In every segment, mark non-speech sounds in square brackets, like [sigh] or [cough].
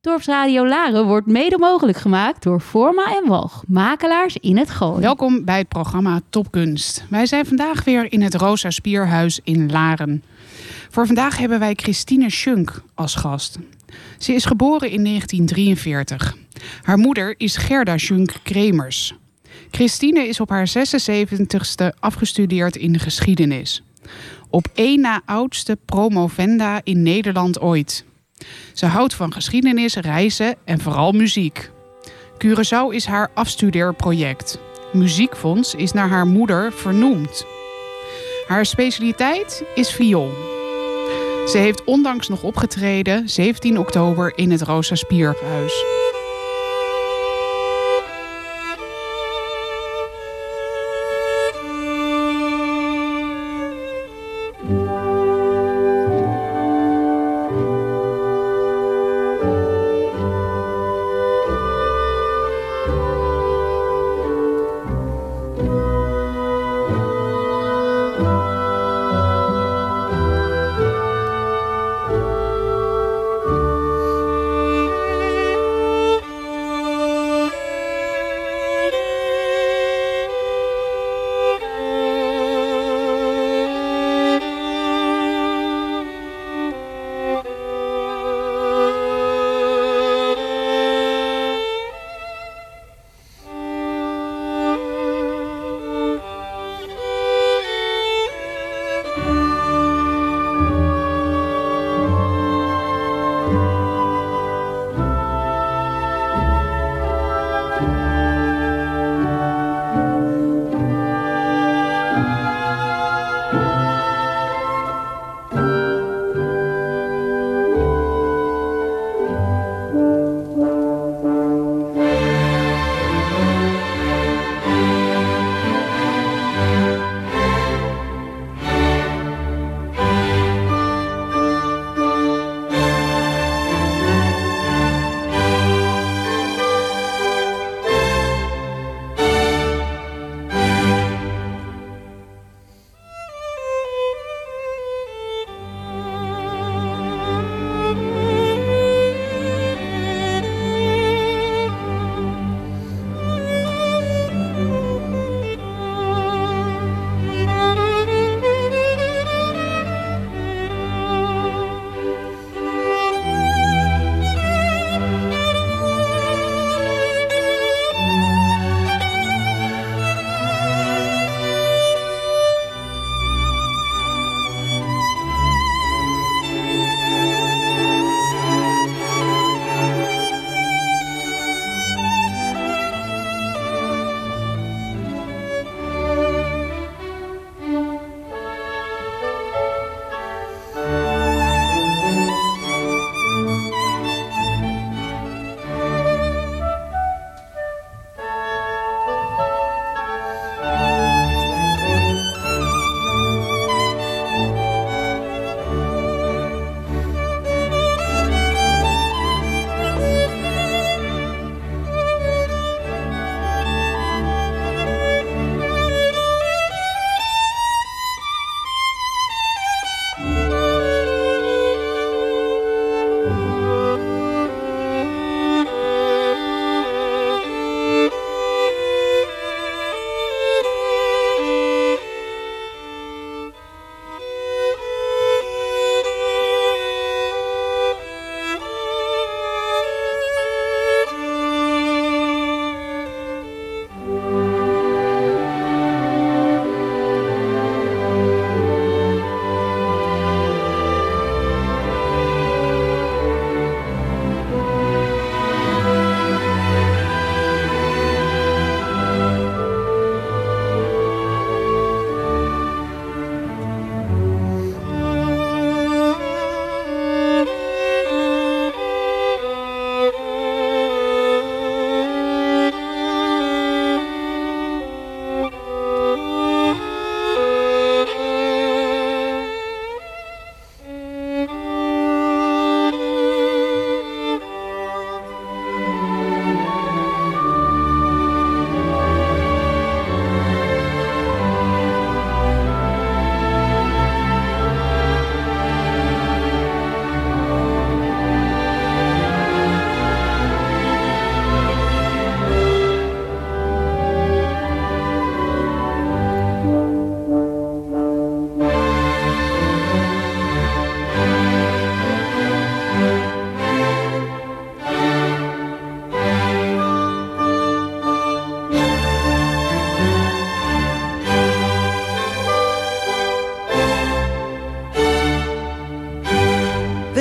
Dorpsradio Laren wordt mede mogelijk gemaakt door Forma en Walg, makelaars in het Gooi. Welkom bij het programma Topkunst. Wij zijn vandaag weer in het Rosa Spierhuis in Laren. Voor vandaag hebben wij Christine Schunk als gast. Ze is geboren in 1943. Haar moeder is Gerda Schunk Kremers. Christine is op haar 76ste afgestudeerd in de geschiedenis. Op één na oudste promovenda in Nederland ooit. Ze houdt van geschiedenis, reizen en vooral muziek. Curaçao is haar afstudeerproject. Muziekfonds is naar haar moeder vernoemd. Haar specialiteit is viool. Ze heeft ondanks nog opgetreden 17 oktober in het Rosa Spierhuis.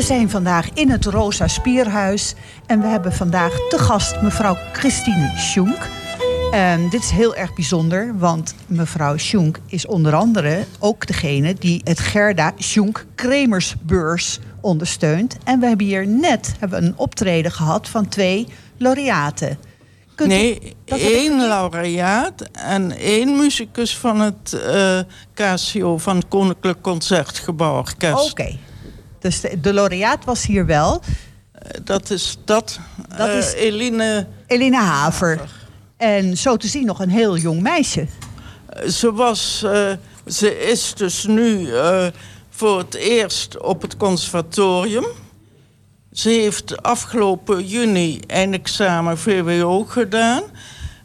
Zijn vandaag in het Rosa Spierhuis en we hebben vandaag te gast mevrouw Christine Schunk. Um, dit is heel erg bijzonder, want mevrouw Schunk is onder andere ook degene die het Gerda Schunk Kremersbeurs ondersteunt. En we hebben hier net hebben een optreden gehad van twee laureaten. Kunt nee, één laureaat en één muzikus van het uh, Casio van het Koninklijk Concertgebouw Orkest. Oké, dus de, laureaat was hier wel. Uh, dat is dat, dat uh, is Eline... Eline Haver. Haver. En zo te zien nog een heel jong meisje. Ze was, uh, ze is dus nu uh, voor het eerst op het conservatorium. Ze heeft afgelopen juni eindexamen VWO gedaan.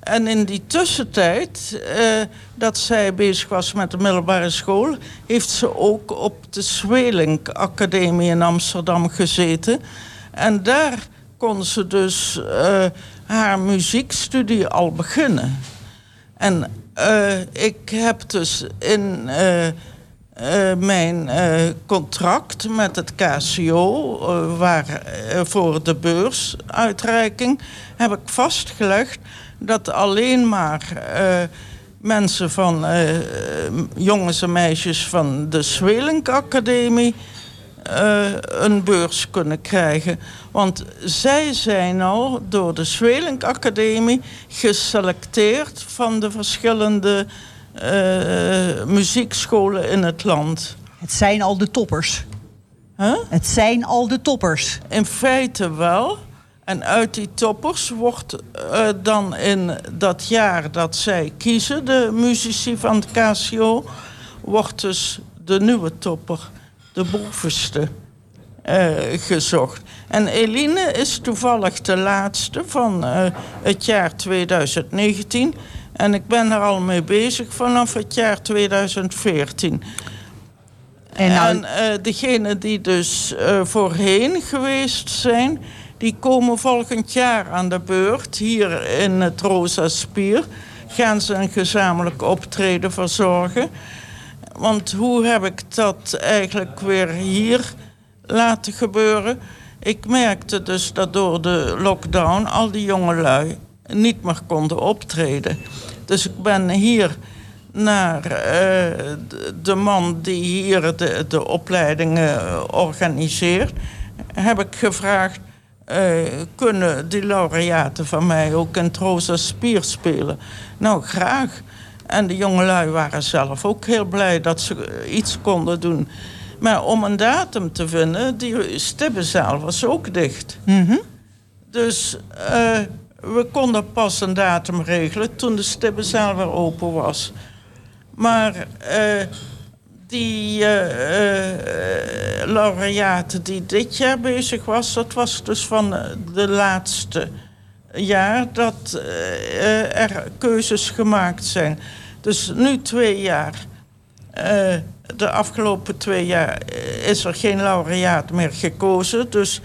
En in die tussentijd uh, dat zij bezig was met de middelbare school... heeft ze ook op de Zwelink Academie in Amsterdam gezeten. En daar kon ze dus uh, haar muziekstudie al beginnen. En uh, ik heb dus in mijn contract met het KCO, waar, voor de beursuitreiking, heb ik vastgelegd dat alleen maar mensen van jongens en meisjes van de Zwelink Academie uh, een beurs kunnen krijgen. Want zij zijn al door de Zwelink Academie geselecteerd van de verschillende uh, muziekscholen in het land. Het zijn al de toppers. Huh? Het zijn al de toppers. In feite wel. En uit die toppers wordt uh, dan in dat jaar dat zij kiezen, de muzici van het Casio, wordt dus de nieuwe topper de bovenste uh, gezocht. En Eline is toevallig de laatste van uh, het jaar 2019. En ik ben er al mee bezig vanaf het jaar 2014. En, nou... en degenen die dus voorheen geweest zijn... die komen volgend jaar aan de beurt hier in het Rosa Spier. Gaan ze een gezamenlijk optreden verzorgen... Want hoe heb ik dat eigenlijk weer hier laten gebeuren? Ik merkte dus dat door de lockdown al die jongelui niet meer konden optreden. Dus ik ben hier naar uh, de man die hier de opleidingen organiseert... heb ik gevraagd... Uh, kunnen die laureaten van mij ook in Troza Spier spelen? Nou, graag. En de jongelui waren zelf ook heel blij dat ze iets konden doen. Maar om een datum te vinden, die stibbezaal was ook dicht. Mm Dus uh, we konden pas een datum regelen toen de stibbezaal weer open was. Maar uh, die uh, laureate die dit jaar bezig was, dat was dus van de laatste jaar dat er keuzes gemaakt zijn. Dus nu twee jaar. De afgelopen twee jaar eh, is er geen laureaat meer gekozen. Dus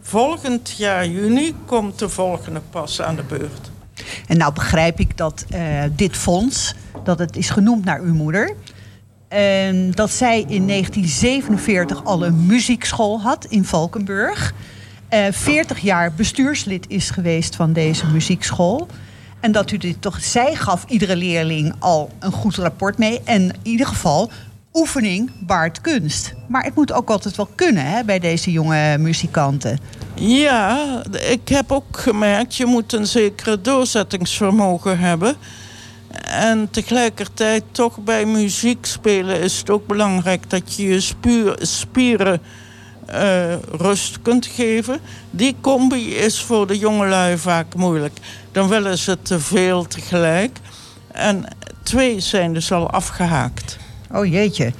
volgend jaar juni komt de volgende pas aan de beurt. En nou begrijp ik dat dit fonds, dat het is genoemd naar uw moeder. En dat zij in 1947 al een muziekschool had in Valkenburg. Uh, 40 jaar bestuurslid is geweest van deze muziekschool. En dat u dit toch, zij gaf iedere leerling al een goed rapport mee. En in ieder geval, oefening baart kunst. Maar het moet ook altijd wel kunnen hè, bij deze jonge muzikanten. Ja, ik heb ook gemerkt, je moet een zekere doorzettingsvermogen hebben. En tegelijkertijd toch bij muziek spelen is het ook belangrijk dat je je spieren uh, rust kunt geven. Die combi is voor de jongelui vaak moeilijk. Dan willen ze te veel tegelijk. En twee zijn dus al afgehaakt. Oh jeetje.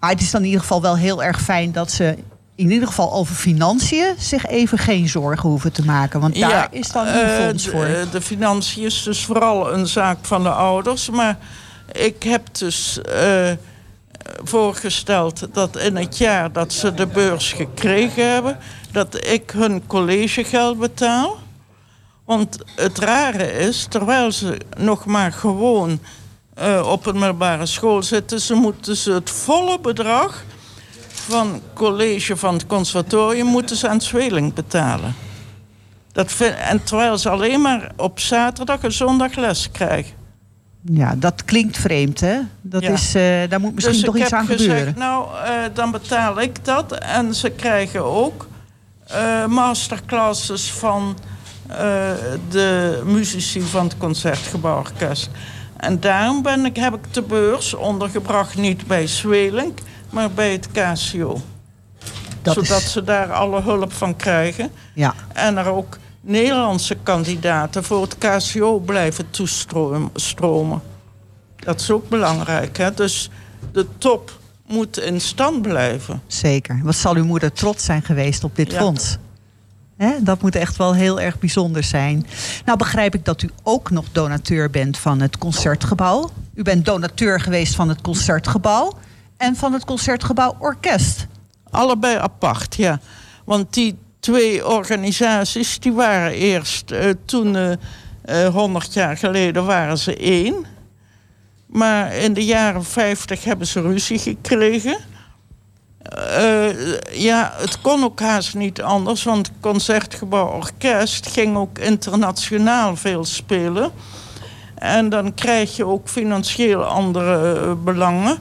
Maar het is dan in ieder geval wel heel erg fijn dat ze in ieder geval over financiën zich even geen zorgen hoeven te maken. Want daar is dan een uh, fonds voor. De, de financiën is dus vooral een zaak van de ouders. Maar ik heb dus uh, voorgesteld dat in het jaar dat ze de beurs gekregen hebben, dat ik hun collegegeld betaal. Want het rare is, terwijl ze nog maar gewoon uh, op een middelbare school zitten, ze moeten ze het volle bedrag van college van het conservatorium moeten ze aan Zweling betalen. Dat vind, en terwijl ze alleen maar op zaterdag en zondag les krijgen. Ja, dat klinkt vreemd, hè? Dat Ja. is, eh, daar moet misschien dus toch ik iets heb aan gezegd, gebeuren. nou, eh, dan betaal ik dat. En ze krijgen ook eh, masterclasses van de muzici van het Concertgebouworkest. En daarom ben ik, heb ik de beurs ondergebracht niet bij Zwelink, maar bij het. Dat zodat is- ze daar alle hulp van krijgen. Ja, En er ook Nederlandse kandidaten voor het KCO blijven toestromen. Dat is ook belangrijk. Hè? Dus de top moet in stand blijven. zeker. Wat zal uw moeder trots zijn geweest op dit Ja. fonds? Dat moet echt wel heel erg bijzonder zijn. Nou begrijp ik dat u ook nog donateur bent van het Concertgebouw. U bent donateur geweest van het Concertgebouw en van het Concertgebouw Orkest. Allebei apart, ja. Want die twee organisaties, die waren eerst eh, toen, eh, eh, 100 jaar geleden, waren ze één. Maar in de jaren 50 hebben ze ruzie gekregen. Ja, het kon ook haast niet anders, want het Concertgebouw Orkest ging ook internationaal veel spelen. En dan krijg je ook financieel andere belangen.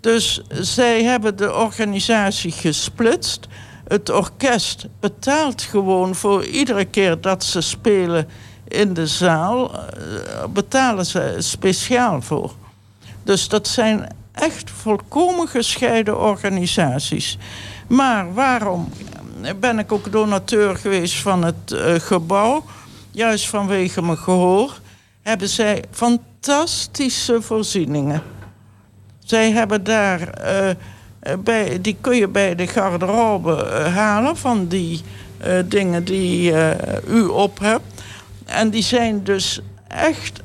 Dus zij hebben de organisatie gesplitst. Het orkest betaalt gewoon voor iedere keer dat ze spelen in de zaal, eh, betalen ze speciaal voor. Dus dat zijn echt volkomen gescheiden organisaties. Maar waarom ben ik ook donateur geweest van het eh, gebouw? Juist vanwege mijn gehoor hebben zij fantastische voorzieningen. Zij hebben daar, eh, eh, bij, die kun je bij de garderobe eh, halen van die dingen die u op hebt. En die zijn dus echt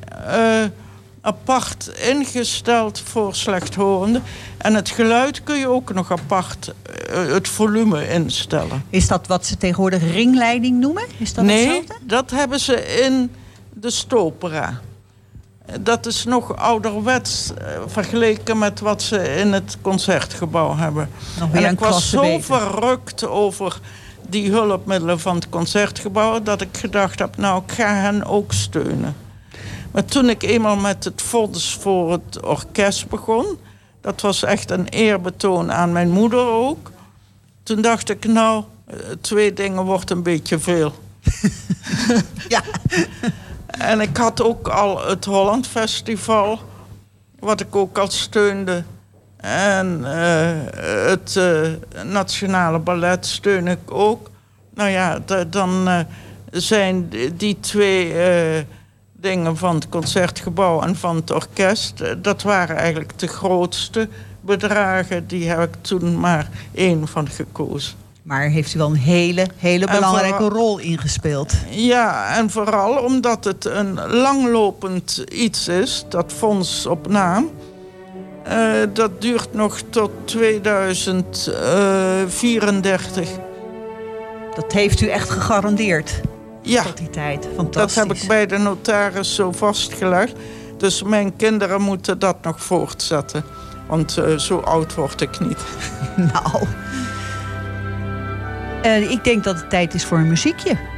apart ingesteld voor slechthorenden. En het geluid kun je ook nog apart, het volume instellen. Is dat wat ze tegenwoordig ringleiding noemen? Is dat nee, hetzelfde? dat hebben ze in de Stopera. Dat is nog ouderwets eh, vergeleken met wat ze in het concertgebouw hebben. En ik was zo beter. verrukt over die hulpmiddelen van het concertgebouw dat ik gedacht heb, nou, ik ga hen ook steunen. Maar toen ik eenmaal met het fonds voor het orkest begon, dat was echt een eerbetoon aan mijn moeder ook. Toen dacht ik, nou, eh, twee dingen wordt een beetje veel. [laughs] [laughs] Ja. En ik had ook al het Holland Festival, wat ik ook al steunde. En eh, het eh, Nationale Ballet steun ik ook. Nou ja, da- dan eh, zijn die- twee dingen van het Concertgebouw en van het orkest... dat waren eigenlijk de grootste bedragen. Die heb ik toen maar één van gekozen. Maar heeft u wel een hele, hele belangrijke vooral- rol ingespeeld. Ja, en vooral omdat het een langlopend iets is, dat fonds op naam. Eh, dat duurt nog tot 2034. Dat heeft u echt gegarandeerd Ja, tot die tijd. dat Fantastisch. heb ik bij de notaris zo vastgelegd. Dus mijn kinderen moeten dat nog voortzetten. Want eh, zo oud word ik niet. [laughs] Nou. Eh, ik denk dat het tijd is voor een muziekje.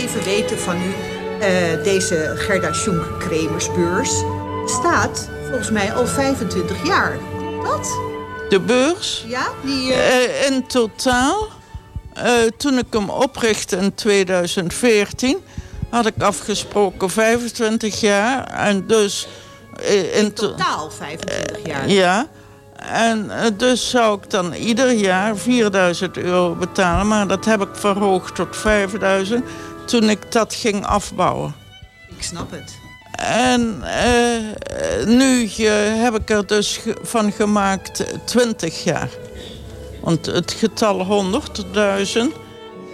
Even weten van u. eh, deze Gerda Schunk Kremersbeurs staat volgens mij al 25 jaar. Dat? De beurs? Ja? Die, eh, Eh, in totaal, toen ik hem oprichtte in 2014, had ik afgesproken 25 jaar. En dus in to- totaal 25 jaar. Ja. En dus zou ik dan ieder jaar 4000 euro betalen. Maar dat heb ik verhoogd tot 5000 toen ik dat ging afbouwen. Ik snap het. En eh, nu heb ik er dus van gemaakt eh, 20 jaar. Want het getal 100.000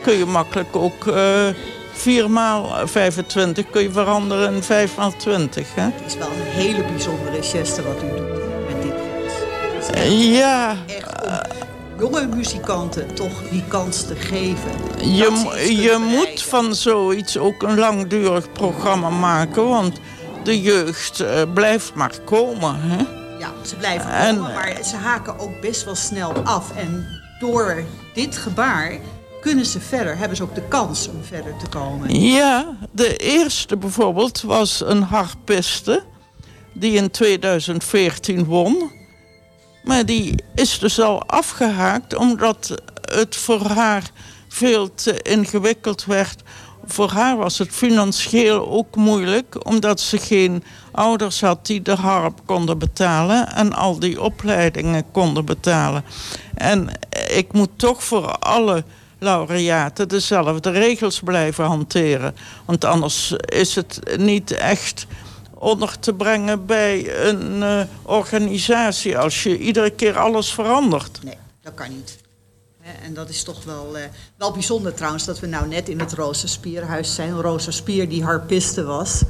kun je makkelijk ook eh 4 maal 25 kun je veranderen in 5 maal 20. Hè? Het is wel een hele bijzondere geste wat u doet met dit fonds. Eh, Ja, echt jonge muzikanten toch die kans te geven. je, je moet van zoiets ook een langdurig programma maken. Want de jeugd eh, blijft maar komen. Hè? Ja, ze blijven En- komen, maar ze haken ook best wel snel af. En door dit gebaar kunnen ze verder, hebben ze ook de kans om verder te komen. Ja, de eerste bijvoorbeeld was een harpiste die in 2014 won. Maar die is dus al afgehaakt omdat het voor haar veel te ingewikkeld werd. Voor haar was het financieel ook moeilijk, omdat ze geen ouders had die de harp konden betalen en al die opleidingen konden betalen. En ik moet toch voor alle laureaten dezelfde regels blijven hanteren. Want anders is het niet echt onder te brengen bij een eh, organisatie als je iedere keer alles verandert. Nee, dat kan niet. En dat is toch wel, eh, wel bijzonder trouwens dat we nou net in het Rosa Spierhuis zijn. Rosa Spier die harpiste was.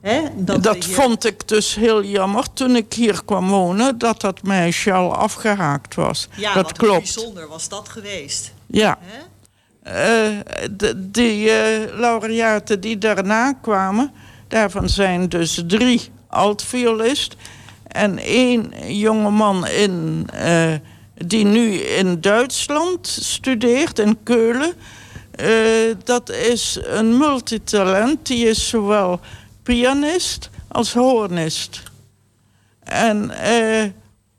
Hè, Dat, hier- vond ik dus heel jammer toen ik hier kwam wonen, dat dat meisje al afgehaakt was. Ja, dat wat klopt. bijzonder was dat geweest. Ja. Hè? Eh, de, die laureaten die daarna kwamen, daarvan zijn dus drie altviolist en één jongeman in, eh, die nu in Duitsland studeert, in Keulen. Eh, dat is een multitalent, die is zowel pianist als hoornist. En eh,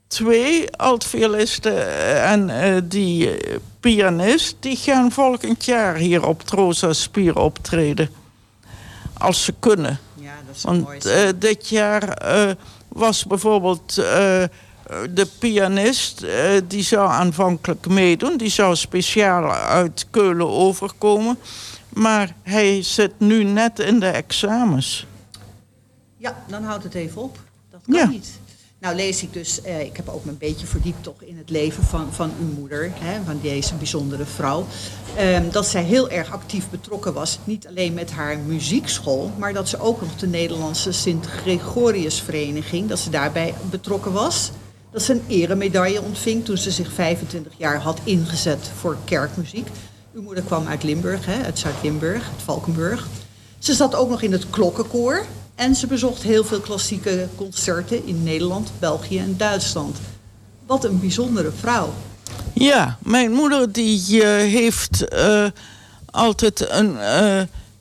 twee altviolisten en die pianist... die gaan volgend jaar hier op het Rosa Spier optreden. Als ze kunnen. Ja, dat is mooi. Want eh, dit jaar eh, was bijvoorbeeld eh, de pianist... die zou aanvankelijk meedoen. Die zou speciaal uit Keulen overkomen. Maar hij zit nu net in de examens. Ja, dan houdt het even op. Dat kan Ja. niet. Nou lees ik dus, eh, ik heb ook me een beetje verdiept toch in het leven van, van uw moeder, hè, van deze bijzondere vrouw. Ehm, dat zij heel erg actief betrokken was, niet alleen met haar muziekschool, maar dat ze ook nog de Nederlandse Sint-Gregoriusvereniging, dat ze daarbij betrokken was. Dat ze een eremedaille ontving toen ze zich 25 jaar had ingezet voor kerkmuziek. Uw moeder kwam uit Limburg, hè, uit Zuid-Limburg, uit Valkenburg. Ze zat ook nog in het klokkenkoor en ze bezocht heel veel klassieke concerten in Nederland, België en Duitsland. Wat een bijzondere vrouw. Ja, mijn moeder die eh, heeft eh, altijd een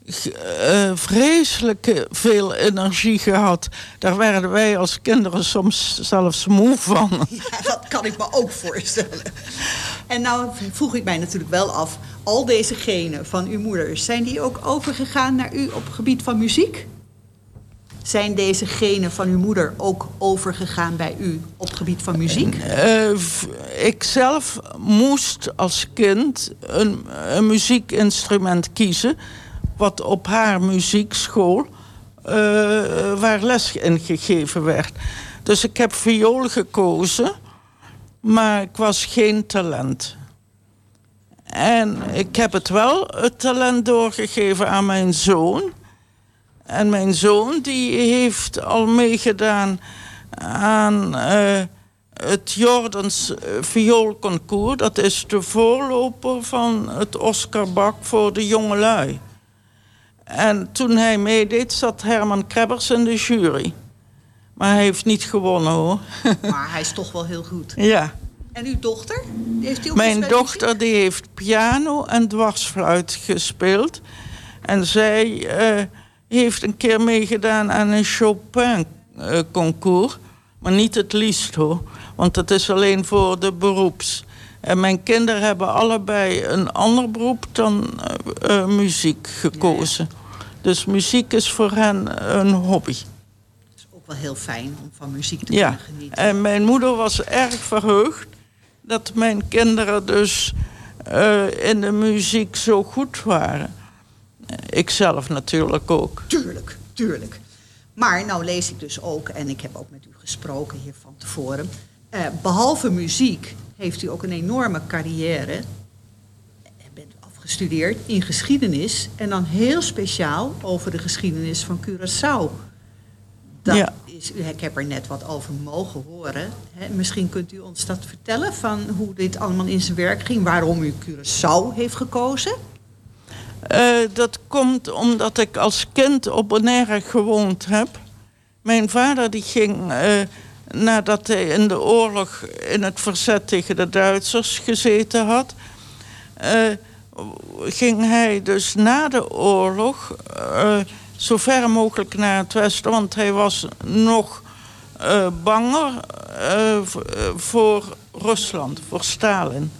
g- eh, vreselijke veel energie gehad. Daar werden wij als kinderen soms zelfs moe van. [laughs] Ja, dat kan ik me ook voorstellen. En nou vroeg ik mij natuurlijk wel af, al deze genen van uw moeder, zijn die ook overgegaan naar u op het gebied van muziek? Zijn deze genen van uw moeder ook overgegaan bij u op het gebied van muziek? Eh, ik zelf moest als kind een, een muziekinstrument kiezen... wat op haar muziekschool eh, waar les in gegeven werd. Dus ik heb viool gekozen, maar ik was geen talent. En ik heb het wel, het talent doorgegeven aan mijn zoon... En mijn zoon die heeft al meegedaan aan eh, het Jordans eh, vioolconcours. Dat is de voorloper van het Oscar Bak voor de jongelui. En toen hij meedeed zat Herman Krebbers in de jury. Maar hij heeft niet gewonnen hoor. [laughs] Maar hij is toch wel heel goed. ja. En uw dochter? Heeft die ook Mijn dochter die heeft piano en dwarsfluit gespeeld. En zij eh, heeft een keer meegedaan aan een Chopin-concours. maar niet het liefst hoor, want dat is alleen voor de beroeps. En mijn kinderen hebben allebei een ander beroep dan eh, eh, muziek gekozen. Dus muziek is voor hen een hobby. Het is ook wel heel fijn om van muziek te Ja, kunnen genieten. en mijn moeder was erg verheugd dat mijn kinderen dus eh, in de muziek zo goed waren. Ik zelf natuurlijk ook. Tuurlijk, tuurlijk. Maar nou lees ik dus ook, en ik heb ook met u gesproken hier van tevoren. eh, behalve muziek heeft u ook een enorme carrière. En bent afgestudeerd in geschiedenis. En dan heel speciaal over de geschiedenis van Curaçao. Dat Ja. is, ik heb er net wat over mogen horen. Hè. Misschien kunt u ons dat vertellen van hoe dit allemaal in zijn werk ging. Waarom u Curaçao heeft gekozen. Eh, dat komt omdat ik als kind op Bonaire gewoond heb. Mijn vader die ging, eh, nadat hij in de oorlog in het verzet tegen de Duitsers gezeten had, eh, ging hij dus na de oorlog zo ver mogelijk naar het westen, want hij was nog banger voor Rusland, voor Stalin.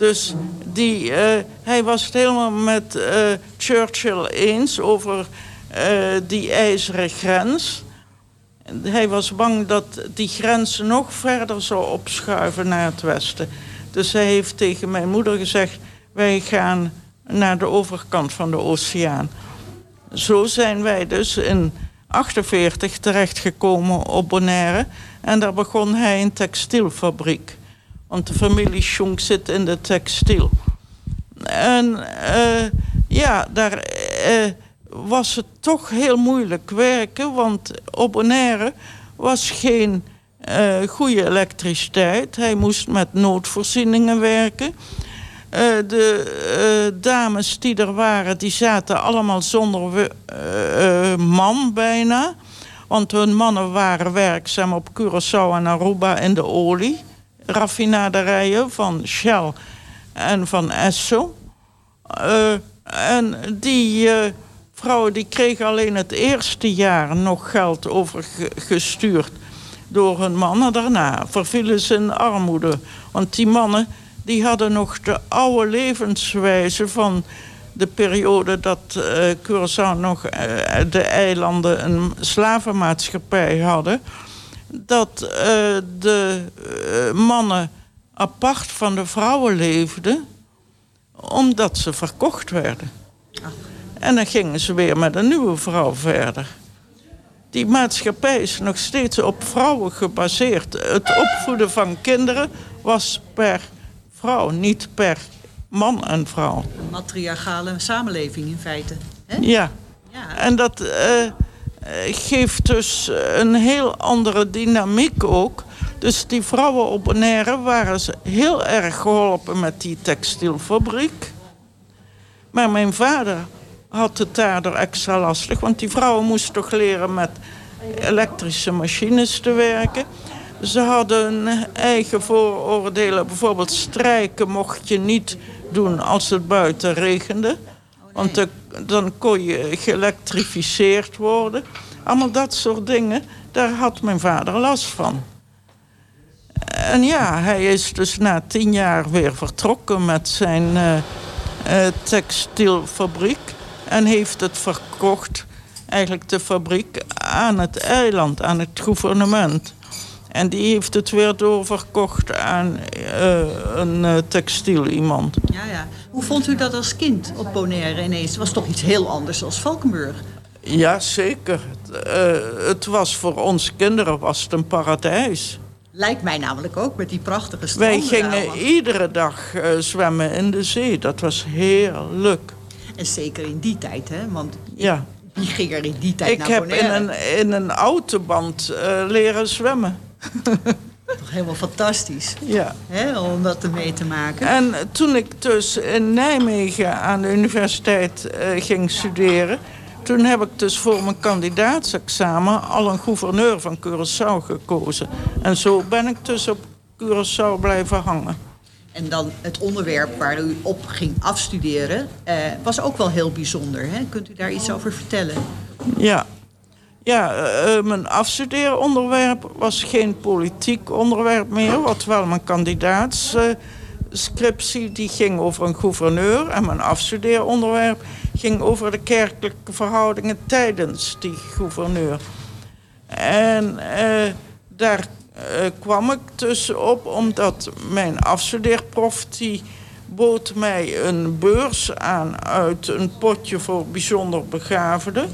Dus die, eh, hij was het helemaal met eh, Churchill eens over eh, die ijzeren grens. En Hij was bang dat die grens nog verder zou opschuiven naar het westen. Dus hij heeft tegen mijn moeder gezegd: Wij gaan naar de overkant van de oceaan. Zo zijn wij dus in 48 terechtgekomen op Bonaire. En daar begon hij een textielfabriek. Want de familie Schonk zit in de textiel. En eh, ja, daar eh, was het toch heel moeilijk werken. Want op Bonaire was geen eh, goede elektriciteit. Hij moest met noodvoorzieningen werken. De dames die er waren, die zaten allemaal zonder man bijna. Want hun mannen waren werkzaam op Curaçao en Aruba in de olie. Raffinaderijen van Shell en van Esso. Eh, en die eh, vrouwen die kregen alleen het eerste jaar nog geld overgestuurd door hun mannen. Daarna vervielen ze in armoede. Want die mannen die hadden nog de oude levenswijze van de periode dat eh Curaçao nog de eilanden een slavenmaatschappij hadden. Dat eh, de eh, mannen apart van de vrouwen leefden omdat ze verkocht werden. En dan gingen ze weer met een nieuwe vrouw verder. Die maatschappij is nog steeds op vrouwen gebaseerd. Het opvoeden van kinderen was per vrouw, niet per man en vrouw. Een matriarchale samenleving in feite. Hè? Ja, Ja. en dat eh, geeft dus een heel andere dynamiek ook. Dus die vrouwen op Bonaire waren ze heel erg geholpen met die textielfabriek. Maar mijn vader had het daardoor extra lastig. Want die vrouwen moesten toch leren met elektrische machines te werken. Ze hadden eigen vooroordelen. Bijvoorbeeld strijken mocht je niet doen als het buiten regende. Want dan, dan kon je geëlektrificeerd worden. Allemaal dat soort dingen, daar had mijn vader last van. En ja, hij is dus na tien jaar weer vertrokken met zijn eh, eh, textielfabriek. En heeft het verkocht, eigenlijk de fabriek, aan het eiland, aan het gouvernement. En die heeft het weer doorverkocht aan eh, een eh, textiel iemand. Ja, ja. Hoe vond u dat als kind op Bonaire ineens? Het was toch iets heel anders dan Valkenburg? Ja, zeker. Het, eh, het was voor ons kinderen was het een paradijs. Lijkt mij namelijk ook met die prachtige Wij stranden. gingen daar, want- iedere dag zwemmen in de zee. Dat was heerlijk. En zeker in die tijd, hè? Want Ja. wie ging er in die tijd Ik naar heb in Bonaire? een, in een autoband leren zwemmen. Toch helemaal fantastisch, Ja. hè? Om dat ermee te maken. En toen ik dus in Nijmegen aan de universiteit eh, ging studeren... toen heb ik dus voor mijn kandidaatsexamen al een gouverneur van Curaçao gekozen. En zo ben ik dus op Curaçao blijven hangen. En dan het onderwerp waar u op ging afstuderen eh, was ook wel heel bijzonder. Hè? Kunt u daar iets over vertellen? Ja, ja eh, eh, mijn afstudeeronderwerp was geen politiek onderwerp meer. Wat wel mijn kandidaatscriptie die ging over een gouverneur. En mijn afstudeeronderwerp ging over de kerkelijke verhoudingen tijdens die gouverneur. En eh, daar eh, kwam ik dus op omdat mijn afstudeerprof... die bood mij een beurs aan uit een potje voor bijzonder begaafden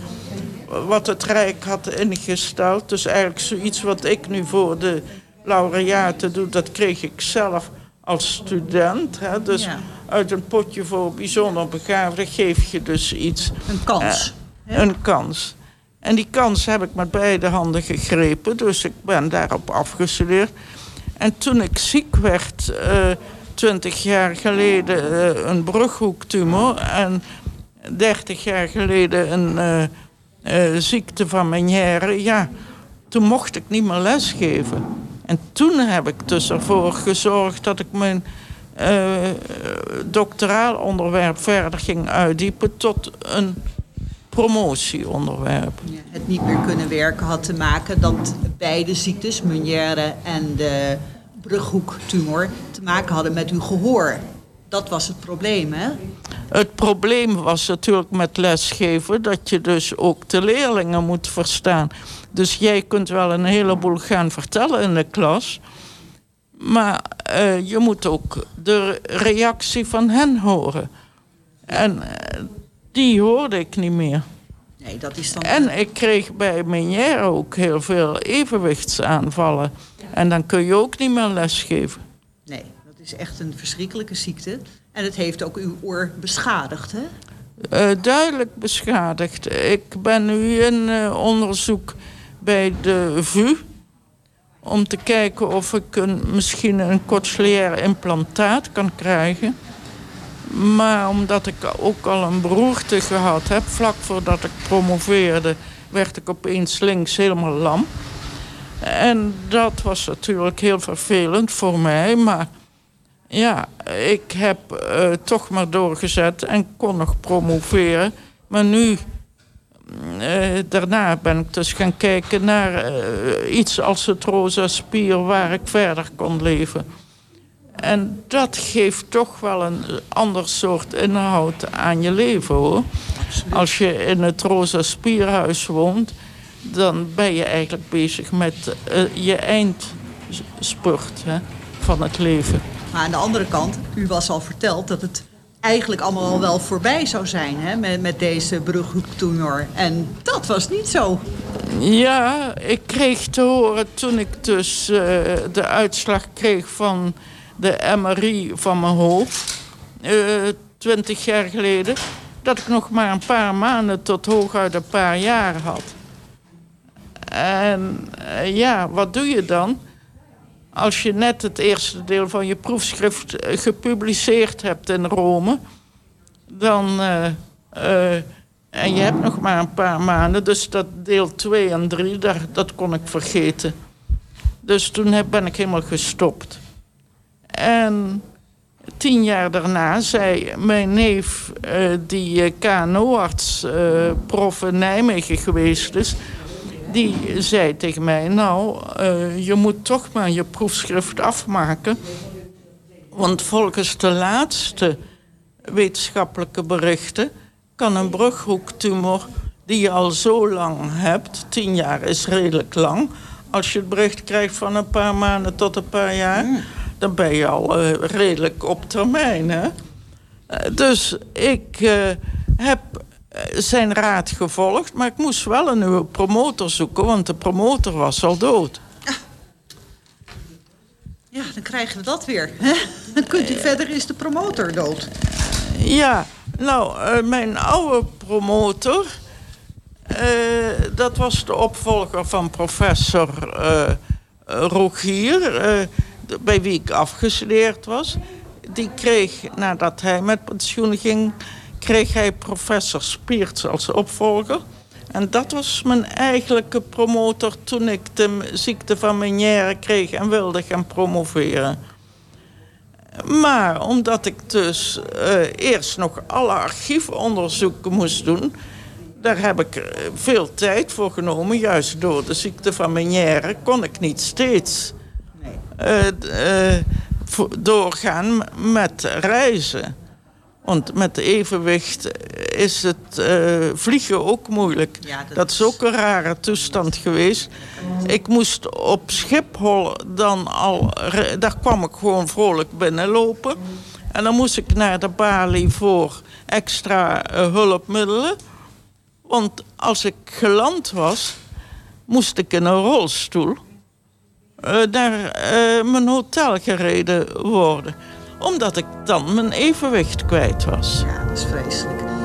wat het Rijk had ingesteld. Dus eigenlijk zoiets wat ik nu voor de laureaten doe, dat kreeg ik zelf als student. Hè. Dus uit een potje voor bijzonder begaafden geef je dus iets. Een kans. Uh, een kans. En die kans heb ik met beide handen gegrepen. Dus ik ben daarop afgestudeerd. En toen ik ziek werd, uh, twintig jaar geleden, uh, een brughoektumor. En dertig jaar geleden een uh, ziekte van Meniere, ja, toen mocht ik niet meer lesgeven. En toen heb ik dus ervoor gezorgd dat ik mijn uh, doctoraal onderwerp verder ging uitdiepen tot een promotieonderwerp. Het niet meer kunnen werken had te maken dat beide ziektes, Meniere en de brughoektumor, te maken hadden met uw gehoor. Dat was het probleem, hè? Het probleem was natuurlijk met lesgeven dat je dus ook de leerlingen moet verstaan. Dus jij kunt wel een heleboel gaan vertellen in de klas. Maar uh, je moet ook de reactie van hen horen. En uh, die hoorde ik niet meer. Nee, dat is dan... En ik kreeg bij Meniere ook heel veel evenwichtsaanvallen. En dan kun je ook niet meer lesgeven. Nee, is echt een verschrikkelijke ziekte. En het heeft ook uw oor beschadigd, hè? Uh, duidelijk beschadigd. Ik ben nu in uh, onderzoek bij de VU om te kijken of ik een, misschien een cochleair implantaat kan krijgen. Maar omdat ik ook al een beroerte gehad heb, vlak voordat ik promoveerde, werd ik opeens links helemaal lam. En dat was natuurlijk heel vervelend voor mij, maar ja, ik heb uh, toch maar doorgezet en kon nog promoveren. Maar nu, uh, daarna ben ik dus gaan kijken naar uh, iets als het rosa spier waar ik verder kon leven. En dat geeft toch wel een ander soort inhoud aan je leven hoor. Als je in het rosa spierhuis woont, dan ben je eigenlijk bezig met je eindspurt hè, van het leven. Maar aan de andere kant, u was al verteld dat het eigenlijk allemaal al wel voorbij zou zijn hè, met, met deze brughoektoenor. En dat was niet zo. Ja, ik kreeg te horen toen ik dus uh, de uitslag kreeg van de MRI van mijn hoofd, uh, twintig jaar geleden, dat ik nog maar een paar maanden tot hooguit een paar jaar had. En uh, ja, wat doe je dan? Als je net het eerste deel van je proefschrift eh, gepubliceerd hebt in Rome, dan. Uh, uh, en je hebt nog maar een paar maanden, dus dat deel 2 en 3, dat kon ik vergeten. Dus toen heb, ben ik helemaal gestopt. En tien jaar daarna zei mijn neef, die KNO-arts, uh, prof in Nijmegen geweest is die zei tegen mij: Nou, uh, je moet toch maar je proefschrift afmaken. Want volgens de laatste wetenschappelijke berichten kan een brughoektumor die je al zo lang hebt, tien jaar is redelijk lang. Als je het bericht krijgt van een paar maanden tot een paar jaar, mm. dan ben je al uh, redelijk op termijn. Hè? Uh, dus ik heb zijn raad gevolgd. Maar ik moest wel een nieuwe promotor zoeken, want de promotor was al dood. Ja, dan krijgen we dat weer. Dan kunt u verder, is de promotor dood. Ja, nou, uh, mijn oude promotor... Uh, dat was de opvolger van professor Rogier... bij wie ik afgestudeerd was. Die kreeg, nadat hij met pensioen ging kreeg hij professor Spierts als opvolger. En dat was mijn eigenlijke promotor toen ik de ziekte van Meniere kreeg en wilde gaan promoveren. Maar omdat ik dus uh, eerst nog alle archiefonderzoeken moest doen... daar heb ik eh, veel tijd voor genomen. Juist door de ziekte van Meniere kon ik niet steeds uh, doorgaan met reizen. Want met evenwicht is het uh, vliegen ook moeilijk. dat, is ook een rare toestand geweest. Ik moest op Schiphol dan al... Daar kwam ik gewoon vrolijk binnenlopen. En dan moest ik naar de balie voor extra uh, hulpmiddelen. Want als ik geland was, moest ik in een rolstoel... Uh, naar mijn hotel gereden worden omdat ik dan mijn evenwicht kwijt was. Ja, dat is vreselijk.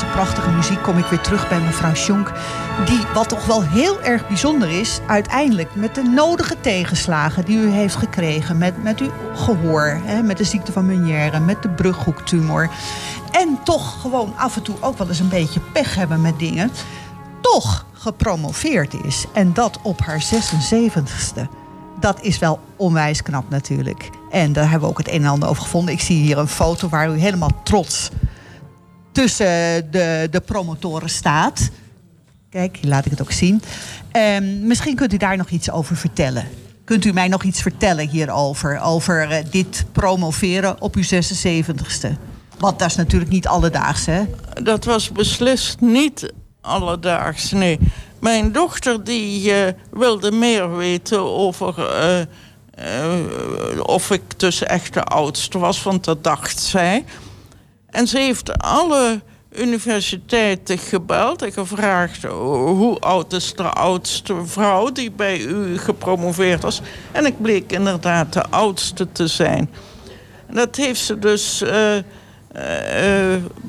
Deze prachtige muziek kom ik weer terug bij mevrouw Schonk. Die, wat toch wel heel erg bijzonder is, uiteindelijk met de nodige tegenslagen die u heeft gekregen. Met, met uw gehoor, hè, met de ziekte van Meunière, met de brughoektumor. En toch gewoon af en toe ook wel eens een beetje pech hebben met dingen. Toch gepromoveerd is. En dat op haar 76ste. Dat is wel onwijs knap natuurlijk. En daar hebben we ook het een en ander over gevonden. Ik zie hier een foto waar u helemaal trots tussen de, de promotoren staat. Kijk, laat ik het ook zien. Um, misschien kunt u daar nog iets over vertellen. Kunt u mij nog iets vertellen hierover? Over uh, dit promoveren op uw 76ste? Want dat is natuurlijk niet alledaags, hè? Dat was beslist niet alledaags, nee. Mijn dochter die uh, wilde meer weten over uh, of ik dus echt de oudste was, want dat dacht zij. En ze heeft alle universiteiten gebeld en gevraagd hoe oud is de oudste vrouw die bij u gepromoveerd was. En ik bleek inderdaad de oudste te zijn. Dat heeft ze dus uh, uh,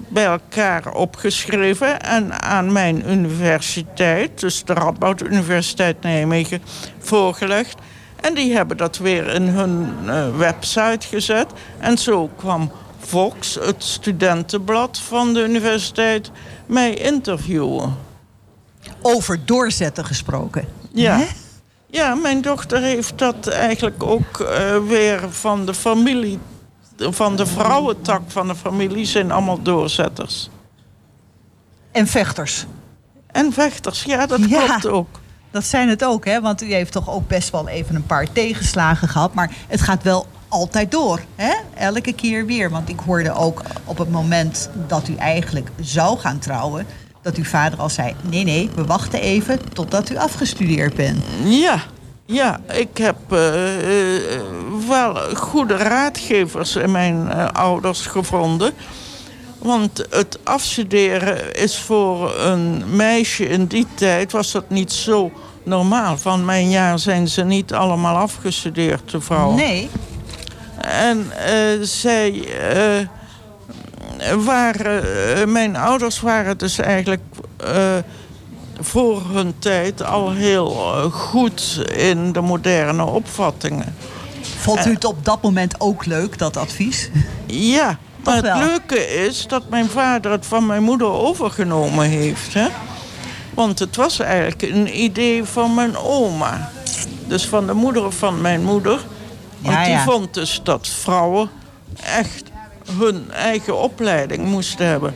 bij elkaar opgeschreven en aan mijn universiteit, dus de Radboud Universiteit Nijmegen, voorgelegd. En die hebben dat weer in hun website gezet. En zo kwam Vox, het studentenblad van de universiteit, mij interviewen. Over doorzetten gesproken. Ja. Hè? Ja, mijn dochter heeft dat eigenlijk ook uh, weer van de familie, van de vrouwentak van de familie, zijn allemaal doorzetters. En vechters. En vechters, ja, dat ja. klopt ook. Dat zijn het ook, hè? Want u heeft toch ook best wel even een paar tegenslagen gehad. Maar het gaat wel altijd door. Hè? Elke keer weer. Want ik hoorde ook op het moment dat u eigenlijk zou gaan trouwen. dat uw vader al zei: nee, nee, we wachten even totdat u afgestudeerd bent. Ja. Ja, ik heb uh, uh, wel goede raadgevers in mijn uh, ouders gevonden. Want het afstuderen is voor een meisje in die tijd... was dat niet zo normaal. Van mijn jaar zijn ze niet allemaal afgestudeerd, de vrouwen. Nee. En uh, zij uh, waren... Uh, mijn ouders waren dus eigenlijk voor hun tijd al heel goed in de moderne opvattingen. Vond u het op dat moment ook leuk, dat advies? Ja, maar het leuke is dat mijn vader het van mijn moeder overgenomen heeft. Hè? Want het was eigenlijk een idee van mijn oma. Dus van de moeder van mijn moeder. Want ja, ja. die vond dus dat vrouwen echt hun eigen opleiding moesten hebben.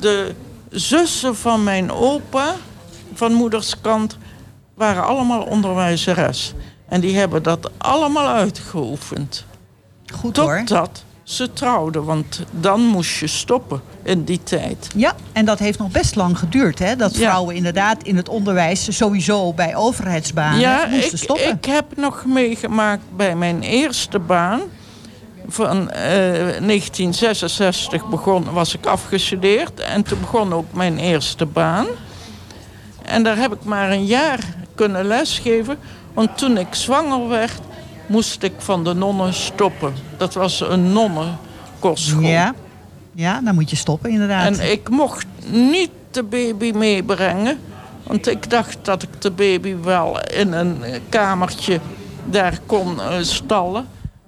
De zussen van mijn opa, van moederskant, waren allemaal onderwijzeres. En die hebben dat allemaal uitgeoefend. Goed Totdat hoor ze trouwden. Want dan moest je stoppen in die tijd. Ja, en dat heeft nog best lang geduurd. Hè? Dat vrouwen ja. inderdaad in het onderwijs sowieso bij overheidsbanen ja, moesten ik, stoppen. ik heb nog meegemaakt bij mijn eerste baan. Van uh, 1966 begon, was ik afgestudeerd. En toen begon ook mijn eerste baan. En daar heb ik maar een jaar kunnen lesgeven. Want toen ik zwanger werd, moest ik van de nonnen stoppen. Dat was een nonnenkostschool. Ja. ja, dan moet je stoppen inderdaad. En ik mocht niet de baby meebrengen. Want ik dacht dat ik de baby wel in een kamertje daar kon uh, stallen.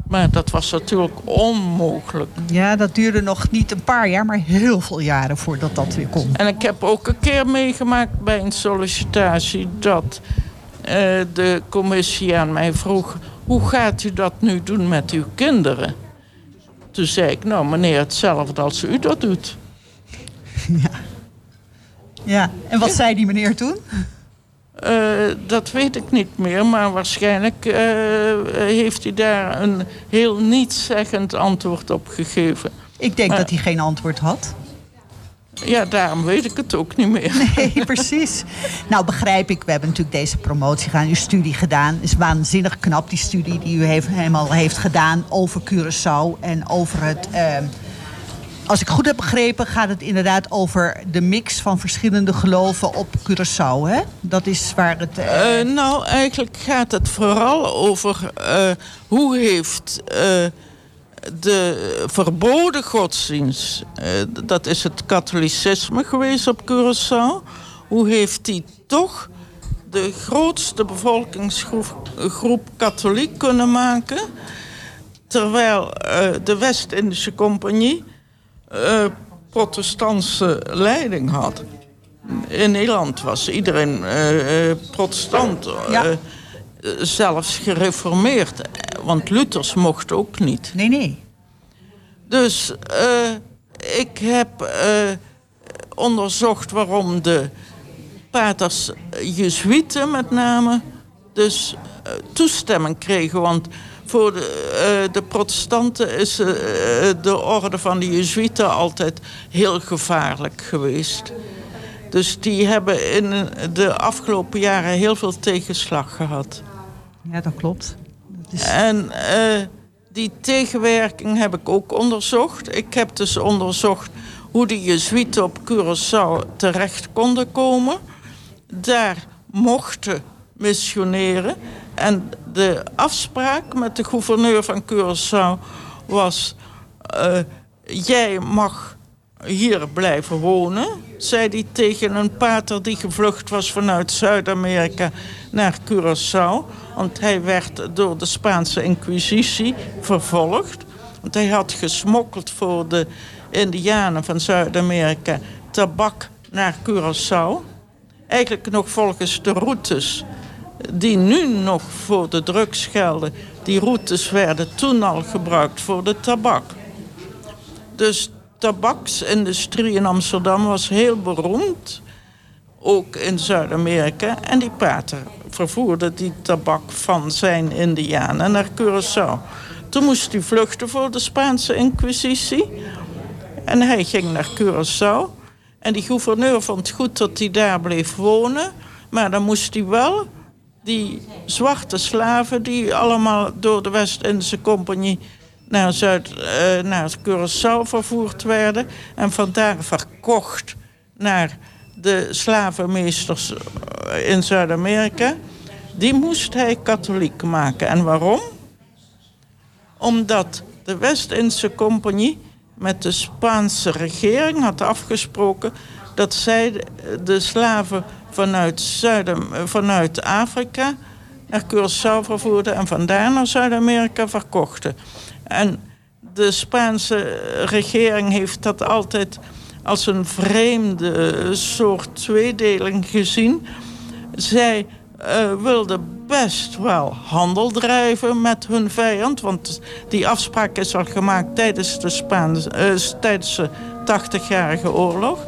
Maar dat was natuurlijk onmogelijk. Ja, dat duurde nog niet een paar jaar, maar heel veel jaren voordat dat weer kon. En ik heb ook een keer meegemaakt bij een sollicitatie dat uh, de commissie aan mij vroeg hoe gaat u dat nu doen met uw kinderen? Toen zei ik, nou meneer, hetzelfde als u dat doet. [laughs] Ja. Ja, en wat zei die meneer toen? Uh, dat weet ik niet meer, maar waarschijnlijk uh, heeft hij daar een heel nietszeggend antwoord op gegeven. Ik denk maar, dat hij geen antwoord had. Ja, daarom weet ik het ook niet meer. Nee, [laughs] precies. Nou, begrijp ik. We hebben natuurlijk deze promotie gedaan, uw studie gedaan. Het is waanzinnig knap, die studie die u heeft, helemaal heeft gedaan over Curaçao en over het. Uh, als ik goed heb begrepen, gaat het inderdaad over de mix van verschillende geloven op Curaçao. Hè? Dat is waar het. Uh... Uh, nou, eigenlijk gaat het vooral over uh, hoe heeft de verboden godsdienst, eh, dat is het katholicisme geweest op Curaçao. Hoe heeft die toch de grootste bevolkingsgroep katholiek kunnen maken... terwijl uh, de West-Indische Compagnie uh, protestantse leiding had. In Nederland was iedereen protestant, ja. Zelfs gereformeerd. Want Luthers mocht ook niet. Nee, nee. Dus ik heb onderzocht waarom de paters Jezuïeten met name dus toestemming kregen. Want voor de, de protestanten is de orde van de Jezuïeten altijd heel gevaarlijk geweest. Dus die hebben in de afgelopen jaren heel veel tegenslag gehad. Ja, dat klopt. Is... En uh, die tegenwerking heb ik ook onderzocht. Ik heb dus onderzocht hoe de Jezuïeten op Curaçao terecht konden komen. Daar mochten missioneren. En de afspraak met de gouverneur van Curaçao was... Uh, jij mag hier blijven wonen, zei hij tegen een pater die gevlucht was vanuit Zuid-Amerika naar Curaçao. Want hij werd door de Spaanse Inquisitie vervolgd. Want hij had gesmokkeld voor de Indianen van Zuid-Amerika tabak naar Curaçao. Eigenlijk nog volgens de routes die nu nog voor de drugs gelden, die routes werden toen al gebruikt voor de tabak. Dus tabaksindustrie in Amsterdam was heel beroemd, ook in Zuid-Amerika. En die pater vervoerde die tabak van zijn indianen naar Curaçao. Toen moest hij vluchten voor de Spaanse inquisitie. En hij ging naar Curaçao. En die gouverneur vond goed dat hij daar bleef wonen. Maar dan moest hij wel die zwarte slaven die allemaal door de West-Indische Compagnie naar, Zuid, uh, naar Curaçao vervoerd werden en vandaar verkocht naar de slavenmeesters eh, in Zuid-Amerika, die moest hij katholiek maken. En waarom? Omdat de West-Indische Compagnie met de Spaanse regering had afgesproken dat zij de slaven vanuit, Zuid vanuit Afrika naar Curaçao vervoerden en vandaar naar Zuid-Amerika verkochten. En de Spaanse regering heeft dat altijd als een vreemde soort tweedeling gezien. Zij uh, wilden best wel handel drijven met hun vijand. Want die afspraak is al gemaakt tijdens de, Spaanse, de 80-jarige oorlog.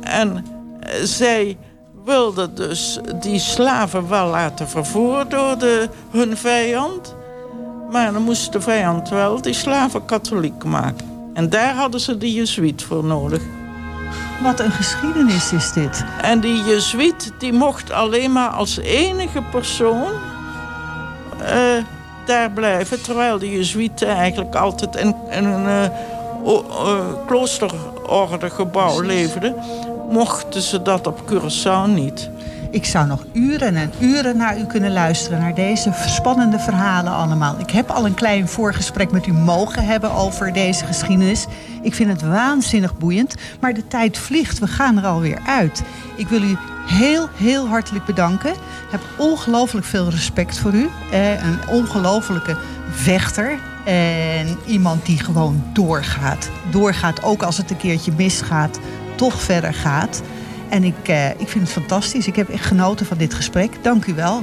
En uh, zij wilden dus die slaven wel laten vervoeren door de, hun vijand. Maar dan moest de vijand wel die slaven katholiek maken. En daar hadden ze de jezuïet voor nodig. Wat een geschiedenis is dit. En die jezuïet die mocht alleen maar als enige persoon uh, daar blijven. Terwijl de jezuïeten eigenlijk altijd in, in een uh, uh, kloosterordegebouw leefden mochten ze dat op Curaçao niet. Ik zou nog uren en uren naar u kunnen luisteren, naar deze spannende verhalen allemaal. Ik heb al een klein voorgesprek met u mogen hebben over deze geschiedenis. Ik vind het waanzinnig boeiend, maar de tijd vliegt. We gaan er alweer uit. Ik wil u heel, heel hartelijk bedanken. Ik heb ongelooflijk veel respect voor u. Eh, een ongelofelijke vechter. En iemand die gewoon doorgaat. Doorgaat ook als het een keertje misgaat toch verder gaat. En ik, uh, ik vind het fantastisch. Ik heb echt genoten van dit gesprek. Dank u wel.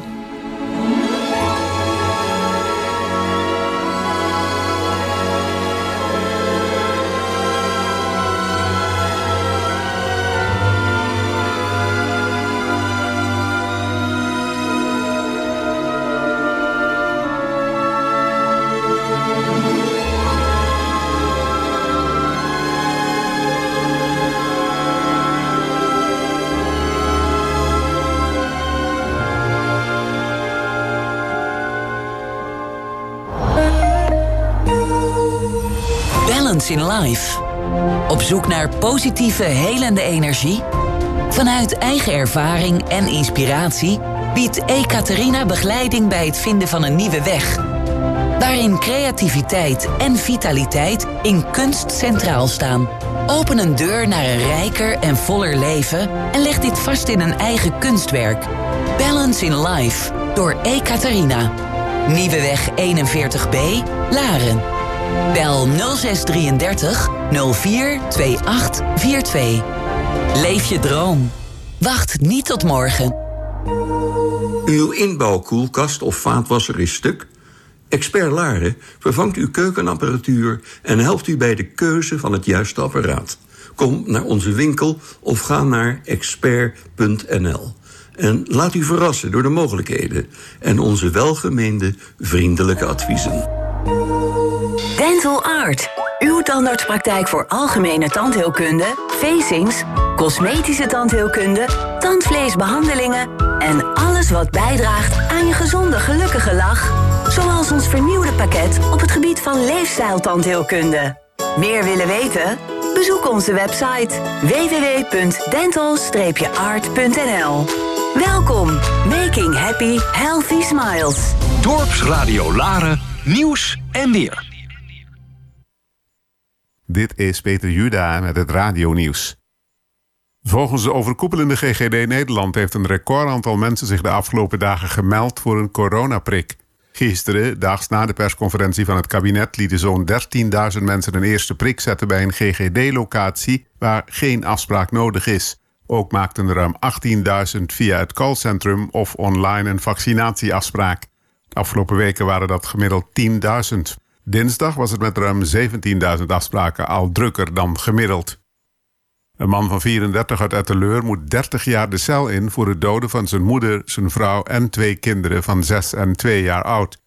Zoek naar positieve, helende energie? Vanuit eigen ervaring en inspiratie biedt Ekaterina begeleiding bij het vinden van een nieuwe weg. waarin creativiteit en vitaliteit in kunst centraal staan. Open een deur naar een rijker en voller leven en leg dit vast in een eigen kunstwerk. Balance in Life door Ekaterina. Nieuweweg 41b, Laren. Bel 0633 042842. Leef je droom. Wacht niet tot morgen. Uw inbouwkoelkast of vaatwasser is stuk? Expert Laren vervangt uw keukenapparatuur en helpt u bij de keuze van het juiste apparaat. Kom naar onze winkel of ga naar expert.nl. En laat u verrassen door de mogelijkheden en onze welgemeende vriendelijke adviezen. Dental Art. Uw tandartspraktijk voor algemene tandheelkunde, facings, cosmetische tandheelkunde, tandvleesbehandelingen en alles wat bijdraagt aan je gezonde, gelukkige lach. Zoals ons vernieuwde pakket op het gebied van leefstijltandheelkunde. Meer willen weten? Bezoek onze website www.dental-art.nl. Welkom, making happy, healthy smiles. Dorpsradio Laren, nieuws en weer. Dit is Peter Juda met het radionieuws. Volgens de overkoepelende GGD Nederland heeft een recordaantal mensen zich de afgelopen dagen gemeld voor een coronaprik. Gisteren, daags na de persconferentie van het kabinet, lieten zo'n 13.000 mensen een eerste prik zetten bij een GGD-locatie waar geen afspraak nodig is. Ook maakten er ruim 18.000 via het callcentrum of online een vaccinatieafspraak. De afgelopen weken waren dat gemiddeld 10.000. Dinsdag was het met ruim 17.000 afspraken al drukker dan gemiddeld. Een man van 34 uit Etteleur moet 30 jaar de cel in voor het doden van zijn moeder, zijn vrouw en twee kinderen van 6 en 2 jaar oud.